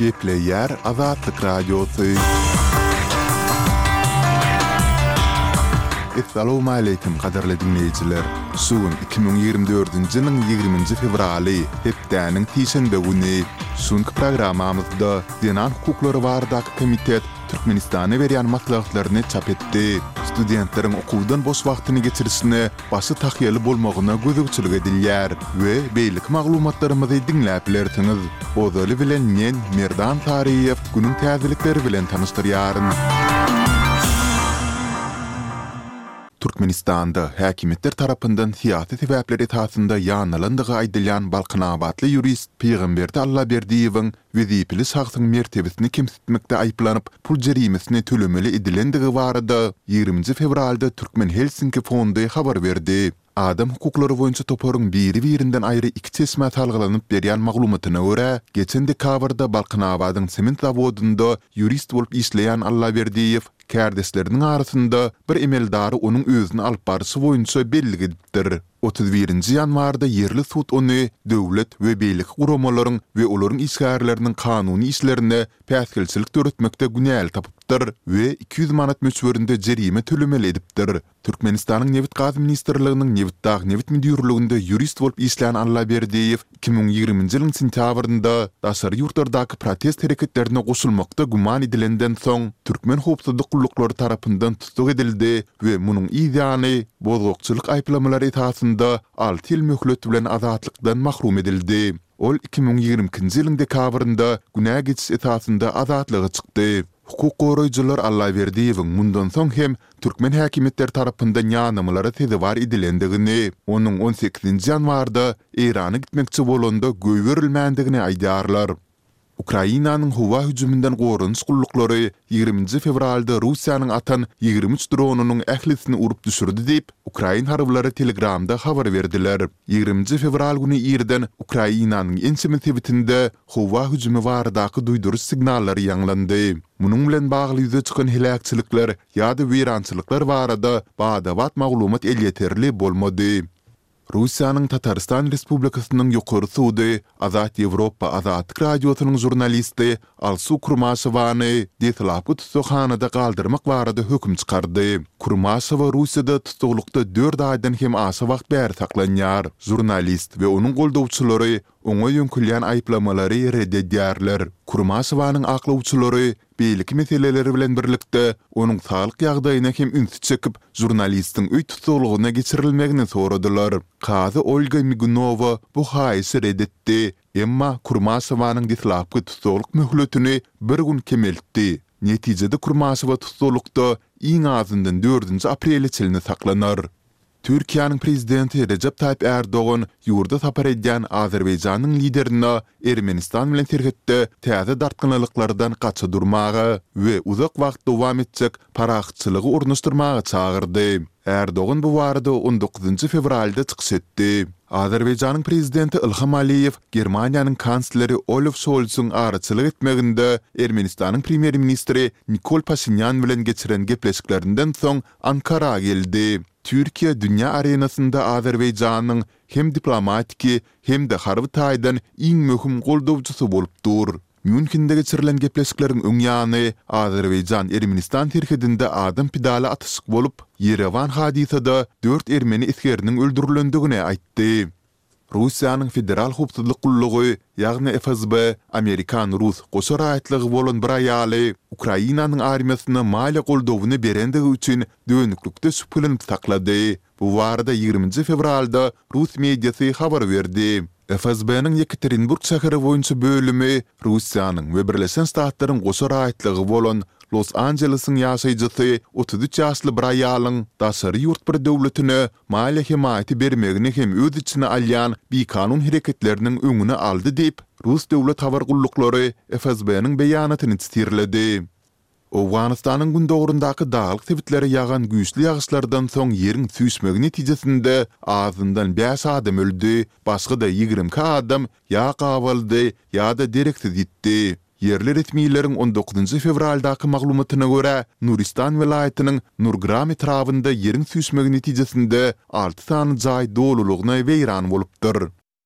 Gepleýär Azatlyk Radiosy. Essalawmaleýkim gadyrly diňleýjiler! Şu gün iki müň ýigrimi dördünji ýylyň ýigriminji fewraly, hepdäniň sişenbe güni. Şu günki programmamyzda Zenan hukuklary baradaky komitet Türkmenistana berýän maslahatlaryny çap etdi. Studentleriň okuwdan boş wagtyny geçirişine başy tahýaly bolmagyna gözegçilik edilýär we beýleki maglumatlarymyzy diňläp bilersiňiz. Ozaly bilen men Merdan Saryýew günüň täzelikleri bilen tanyşdyrýaryn. Türkmenistanda häkimiýetler tarapyndan syýasy sebäpler esasynda ýanlalandygy aýdylýan balkanabatly ýurist Pygamberdi Allaberdiýewiň wezipeli şahsyň mertebesini kemsitmekde aýyplanyp, pul jerimesini tölemeli edilendigi barada ýigrimi nji fewralda Türkmen Helsinki fondy habar berdi. Adam hukuklary boýunça toparyň biri-birinden aýry iki çeşmä salgylanyp berýän maglumatyna görä, geçen dekabrda Balkanabadyň sement zawodynda ýurist bolup işleýän Allaberdiýew kärdeşleriniň arasynda bir emeldary onuň özüni alyp barşy boýunça bellik edipdir. Otuz birinji ýanwarda ýerli sud ony döwlet we beýleki guramalaryň we olaryň işgärleriniň kanuny işlerine päsgelçilik döretmekde günäli tapypdyr we iki ýüz manat möçberinde jerime tölemeli edipdir. Türkmenistanyň Nebit-gaz ministrliginiň Nebitdag nebit müdirliginde ýurist bolup işlän Allaberdiýew Iki müň ýigriminji ýylyň sentýabrynda daşary ýurtlardaky protest hereketlerine goşulmakda güman edilenden soň, türkmen howpsuzlyk gulluklary tarapyndan tussag edildi we munuň yz ýany, bozgakçylyk aýyplamalary esasynda alty ýyl möhlet bilen azatlykdan mahrum edildi. Ol iki müň ýigrimi ikinji ýylyň dekabrynda günä geçiş esasynda azatlyga çykdy. Hukuk goraýjylar Allaberdiýewiň mundan soň hem türkmen häkimiýetleri tarapyndan ýanamalara sezewar edilendigini, onuň on sekizinji ýanwarda Eýrana gitmekçi bolanda goýberilmändigini aýdýarlar. Ukrainanyň howa hüjüminden goranyş gulluklary ýigriminji fewralda Russiýanyň atan ýigrimi üç dronynyň ählisini urup düşürdi diýip, ukrain harbylary Telegramda habar berdiler. Ýigriminji fewral güni irden Ukrainanyň ençeme sebitinde howa hüjümi baradaky duýduryş signallary ýaňlandy. Munuň bilen bagly ýüze çykan heläkçilikler ýa-da weýrançylyklar barada bada-bat maglumat elýeterli bolmady. Russiýanyň Tatarystan Respublikasynyň Ýokary sudy Azat Ýewropa Azatlyk Radiosynyň žurnalisti Alsu Kurmaşowany deslapky tussaghanada galdyrmak barada höküm çykardy. Kurmaşowa Russiýada tussaglykda dört aýdan hem aşa wagt bäri saklanýar. Žurnalist we onuň goldawçylary Oňa ýöňkülýän aýyplamalary ret edýärler. Kurmaşowanyň aklawçylary beýleki meseleler bilen birlikde, onuň saglyk ýagdaýyna hem ünsi çekip, žurnalistiň öý tussaglygyna geçirilmegini soradylar. Kazy Olga Migunowa bu haýyşy ret etdi, emma Kurmaşowanyň deslapky tussaglyk möhletini bir gün kemeltdi. Netijede Kurmaşowa tussaglykda iň azyndan dördünji aprele çenli saklanar. Türkiýäniň Prezidenti Rejep Taýyp Ärdogan ýurda sapar edýän Azerbaýjanyň liderine Ermenistan bilen serhetde täze dartgynlylyklardan gaça durmaga we uzak wagt dowam etjek parahatçylygy ornaşdyrmaga çagyrdy. Ärdogan bu barada on dokuzynjy fewralda çykyş etdi. Azerbaýjanyň Prezidenti Ilham Aliýew Germaniýanyň Kansleri Olaf Şolsyň araçylyk etmeginde Ermenistanyň Premýer-ministri Nikol Paşinýan bilen geçiren gepleşiklerinden soň Ankara geldi. Türkiýe dünýä arenasynda Azerbaýjanyň hem diplomatiki, hem-de harby taýdan iň möhüm goldawçysy bolup dur. Mýunhende geçirilen gepleşikleriň öň ýany Azerbaýjan-Ermenistan serhedinde adam pidaly atyşyk bolup, Ýerewan hadysada dört ermeni esgeriniň öldürilendigini aýtdy. Russiýanyň Federal howpsuzlyk gullugy, ýagny FSB, amerikan-rus goşa raýatlygy bolan bir aýaly Ukrainanyň armiýasyna maliýe goldawyny berendigi üçin dönüklikde şübheleniip saklady. Bu barada ýigriminji fewralda rus mediasy habar berdi. FSB-niň Ýekaterinburg şäheri boýunça bölümi Russiýanyň we Birleşen Ştatlaryň goşa raýatlygy bolan Los-Anjelesiň ýaşaýjysy otuz üç ýaşly bir aýalyň daşary ýurt bir döwletine maliýe hemaýaty bermegini hem öz içine alýan bikanun hereketleriniň öňüni aldy diýip, rus döwlet habar gulluklary FSB-niň beýanatyny tirledi. Owganystanyň gündogaryndaky daglyk sebitlere ýagan güýçli ýagyşlardan soň ýeriň süýşmegi netijesinde azyndan bäş adam öldi, başga-da ýigrimi iki adam ýa gabaldy, ýa-da dereksiz ýitdi. Ýerli resmileriň on dokuzynjy fewraldaky maglumatyna görä, Nuristan welaýatynyň Nurgram etrabynda ýeriň süýşmegi netijesinde alty sany jaý dolulygyna weýran bolupdyr.